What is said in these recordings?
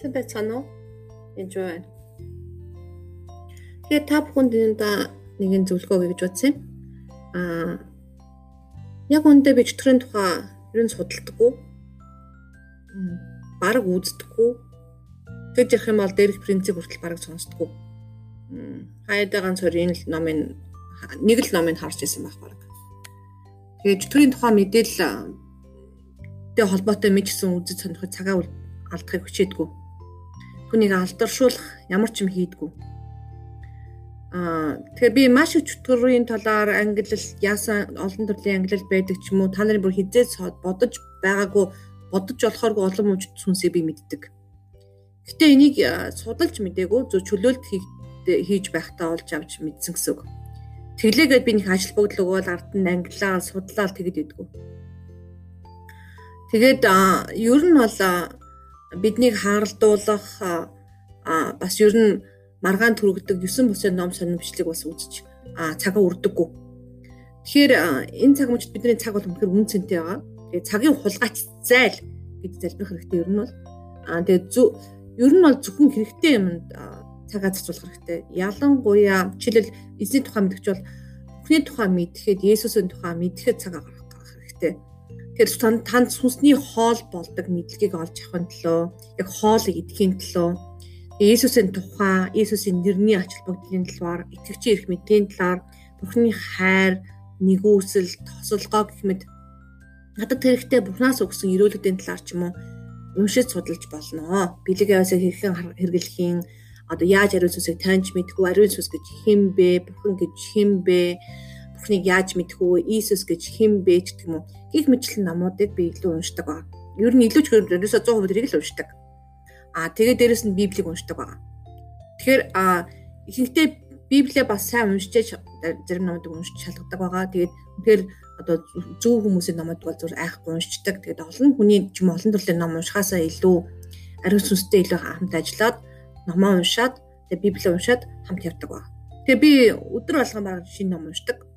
Сайн байцгаана уу? Байна. Тэгээ та бүхэнд энэ нэгэн зөвлөгөө гэж бодсон юм. Аа яг үндэ би чөтгөрийн тухай ер нь судалдаггүй. Бараг үздэггүй. Тэгж ярих юм бол дээрх принцип хүртэл бараг сонсдоггүй. Хаяада ганц хоёр энэ номын нэг л номыг харж ирсэн байх бараг. Тэгээ чөтгөрийн тухай мэдээлэл тэ холбоотой мэдсэн үзэж сонирхож цагаа алдахыг хүчээдгүй түүнийг алдаршуулах ямар ч юм хийдгүү. Аа тэгэхээр би маш их чөтгөрийн талаар ангилал яасан олон төрлийн ангилал байдаг ч юм уу та нарын бүр хизээ бодож байгаагүй бодож болохооргүй олон мужид сүнсээ би мэддэг. Гэтэ энийг судалж мдээгүй зөв чөлөөлт хийж байхдаа олж авч мэдсэн гэсэн үг. Тэглээгээд би нэг ажил бүгд л өгөөл ард нь ангилаа судлаа тэгэд идэггүй. Тэгээд ер нь бол биднийг хааралдуулах а бас ер нь маргаан төрөгдөг 9 бусын ном сонирмжлыг бас үзэж цагаа үрдэггүй. Тэгэхээр энэ цаг мөчид бидний цаг бол үнэхээр үн цэнтэй байгаа. Тэгээ цагийн хулгайч зайл гэж залбирах хэрэгтэй ер нь бол а тэгээ зөв ер нь бол зөвхөн хэрэгтэй юмд цагаа зарцуулах хэрэгтэй. Ялангуяа жишээлбэл эзний тухай мэдгч бол бүхний тухай мэдхэд Есүсийн тухай мэдхэд цагаа гаргах хэрэгтэй Тэр танд сүнсний хоол болдог мэдлэгийг олж авахын төлөө яг хоолыг идэхийн төлөө. Иесусийн тухай, Иесусийн нэрний ач холбогдлын талаар, итгэгчийн эрх мэдлийн талаар, Бурхны хайр, нэгүсэл, тосолгоо гэх мэт. Надад хэрэгтэй Бурханаас өгсөн өрөөлөдийн талаар ч юм уу уншиж судалж болно. Бэлэг яваасаа хэрхэн хэрэглэхийн одоо яаж ариун сүнсийг таньж мэдхүү, ариун сүнс гэж хэн бэ, Бурхан гэж хэн бэ, Бурхныг яаж мэдэх үү, Иесус гэж хэн бэ гэх юм уу. Гих мэтлэн номуудыг би илүү уншдаг байна. Ер нь илүү ч ерөөсө 100% тэрийг л уншдаг. Аа тэгээд дээрэс нь Библийг уншдаг байна. Тэгэхээр аа ихэнхдээ Библийг бас сайн уншиж зарим номуудыг уншиж шалгадаг байгаа. Тэгээд үнэхээр одоо зөв хүмүүсийн номууд бол зүр айхгүй уншдаг. Тэгээд олон хүний ч юм олон төрлийн ном уншихаасаа илүү ариун сүнстэй илүү хамт ажиллаад номоо уншаад тэгээд Библийг уншаад хамт явдаг байна. Тэгээ би өдөр болгон баг шинэ ном уншдаг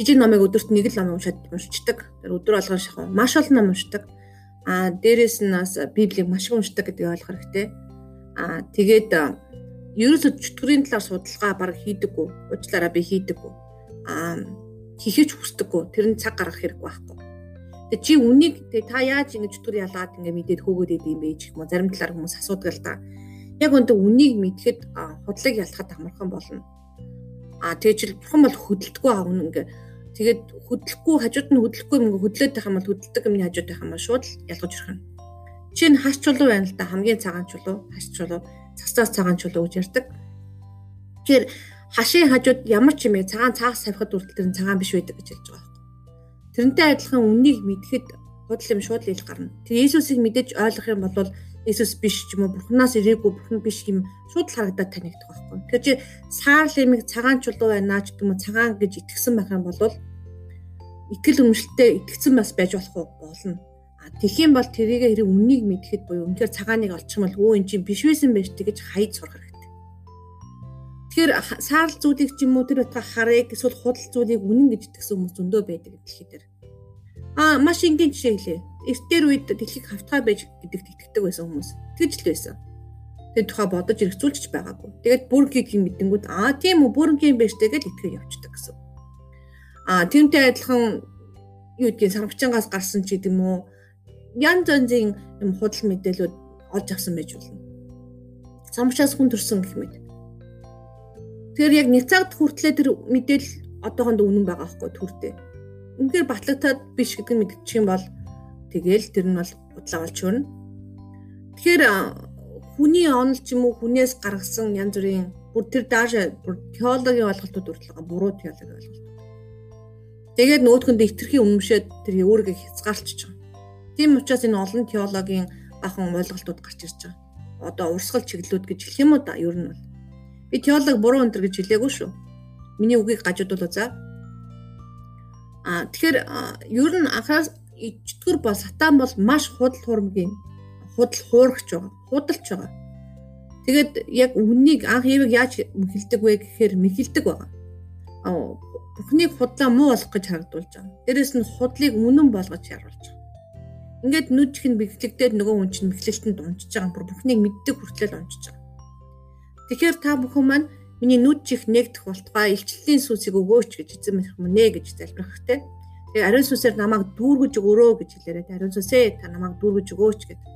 жижиг номыг өдөрт нэг л ном уншаад уншдаг. Тэр өдөр болгон шахав. Маш олон ном уншдаг. Аа дээрэс нь бас Библийг маш их уншдаг гэдгийг ойлгох хэрэгтэй. Аа тэгээд ерөөсө чөтгөрийн талаар судалгаа баг хийдэггүй. Уучлаарай би хийдэггүй. Аа хийхэж хүсдэггүй. Тэр нь цаг гаргах хэрэг байхгүй. Тэгээ чи үнийг тэгээ та яаж ингэ чөтгөр ялаад ингэ мэдээд хөөгөөд идэм бэ гэх юм уу? Зарим талаар хүмүүс асуудаг л да. Яг өндө үнийг мэдхэд худлыг ялахад амархан болно. Аа тэгээ чи бурхан бол хөдөлдөггүй аа үнэн ингээ Тэгээд хөдлөхгүй хажууд нь хөдлөхгүй юм хөдлөөд байх юм бол хөдөлдөг юмны хажууд байх юм бол шууд ялгаж ирэх нь. Жишээ нь хаш чулуу байна л да хамгийн цагаан чулуу, хаш чулуу, цастаас цагаан чулуу гэж ярьдаг. Тэгэхээр хашийн хажууд ямар ч юм ээ цагаан цаас савихад хүртэл тэр нь цагаан биш байдаг гэж хэлж байгаа байхгүй. Тэрнтэй адилхан үннийг мэдхэд худал юм шууд ил гарна. Тэр Иесусыг мэдээж ойлгох юм бол Иесус биш ч юм уу Бурханаас ирээгүй Бурхан биш юм шууд харагдаад танигдах байхгүй. Тэгэхээр чи саарл имийг цагаан чулуу байна ч юм уу цагаан гэж итгэсэн байх юм бол итгэл үнэмшилтэд итгэцэн бас байж болох болно. А тэгхийн бол тэрийг хэрэг үннийг мэдхэд буюу үнээр цагааныг олчих юм бол өө эн чинь биш байсан байж тийг гэж хайд сурах хэрэгтэй. Тэгэхээр саарл зүйлийг ч юм уу тэр утга харыг эсвэл худал зүйлийг үнэн гэж итгэсэн хүмүүс зөндөө байдаг дэлхий дээр. А маш энгийн жишээ хэлээ эртээр үед дэлхийг хавтгай байж гэдэгт итгэдэг байсан хүмүүс. Тэгж л байсан. Тэр тухай бодож эргцүүлж байгаагүй. Тэгээд бүргийг юм мэдэнгүүд аа тийм үү бүргийн байж тэгээд итгэж явцдаг гэсэн. Аа тэрнтэй адилхан юу гэдгийг сарвчангаас гарсан ч гэдэм үү янз янзын юм худал мэдээлүүд олж авсан байж болно. Самчаас хүн төрсөн гэх мэт. Тэгэхээр яг нэг цагт хүртлээр тэр мэдээлэл одоохонд үнэн байгаа байхгүй төртэй. Үнэхээр батлагтаад биш гэдэг нь мэдчих юм бол Тэгэл тэр нь бол удлаа болж хөрнө. Тэгэхээр хүний онол ч юм уу хүнээс гаргасан янз бүрийн бүр тэр дааш бүр теологийн ойлголтууд хүртэл буруу теологийн ойлголт. Тэгээд нөөдгөндөө итерхий өмнөшөөд тэр өөрийгөө хязгаарлаж байгаа. Тийм учраас энэ олон теологийн бахан ойлголтууд гарч ирж байгаа. Одоо урсгал чиглэлүүд гэж хэлэх юм уу да ер нь бол. Би теолог буруу өнтер гэж хэлээгүй шүү. Миний үгийг гажуудвал за. А тэгэхээр ер нь анхаас ичтгэр бол сатан бол маш худал хуурмгийн худал хуурагч байгаа. Худалч байгаа. Тэгээд яг үннийг анх Евэг яаж мэхэлдэг вэ гэхээр мэхэлдэг байгаа. Бурхныг худлаа муу болох гэж харагдуулж байгаа. Дээрэс нь худлыг үнэн болгож харуулж байгаа. Ингээд нүд чих нь бэглэгдээд нөгөө хүн чинь бэглэлтэнд унчиж байгаа бүр бүхнийг мэддэг хүртэл унчиж байгаа. Тэгэхээр та бүхэн маань миний нүд чих нэгдэх болтугай илчлэлийн сүсийг өгөөч гэж эзэн мэнэ гэж залбирах хэрэгтэй. Тэгээ ариун сүсээр намайг дүүргэж өгөөрөө гэж хэлээрэй. Ариун сүсээ та намайг дүүргэж өгөөч гэдэг.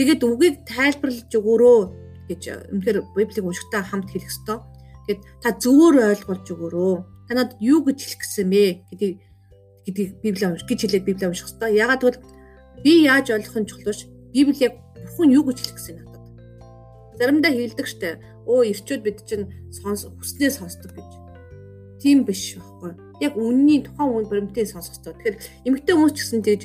Тэгээд үгийг тайлбарлаж өгөөрөө гэж үнэхээр библийг уншихтаа хамт хэлэх ёстой. Тэгээд та зөвөр ойлгуулж өгөөрөө. Та надад юу гэж хэлэх гэсэн бэ гэдгийг гэдгийг библи унш гэж хэлээд библи унших ёстой. Ягаад гэвэл би яаж ойлгох нь чухал биш. Библи яг бурхан юу гэж хэлэх гэсэн надад. Заримдаа хэлдэг штэ. Өө ирчүүд бид чинь сонс хүснээ сонсдог гэж. Тийм биш байхгүй. Яг үнний тухайн үнд баримтыг сонсох ёстой. Тэгэхээр эмэгтэй хүмүүс ч гэсэн тэгж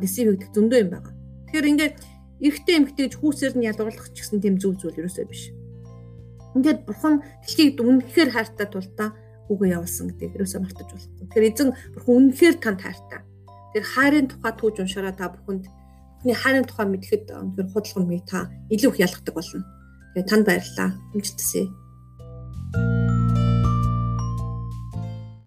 дисив хийгдэх зөндөө юм байна. Тэгэхээр ингээд эрэгтэй эмэгтэйж хүүсээр нь ялгуулах ч гэсэн тийм зөв зүйл ерөөсөө биш. Ингээд бурхан дэлхийг үнэхээр хайртай тул та үгээ явуулсан гэдэг ерөөсөө мартаж болохгүй. Тэгэхээр эзэн бурхан үнэхээр танд хайртай. Тэр хайрын тухай түүж уншаараа та бүхэнд бүхний хайрын тухай мэдхэд үнэхээр худалдан мэй та илүү их ялгадаг болно. Тэгээ танд баярлалаа. Хүмжилтсэ.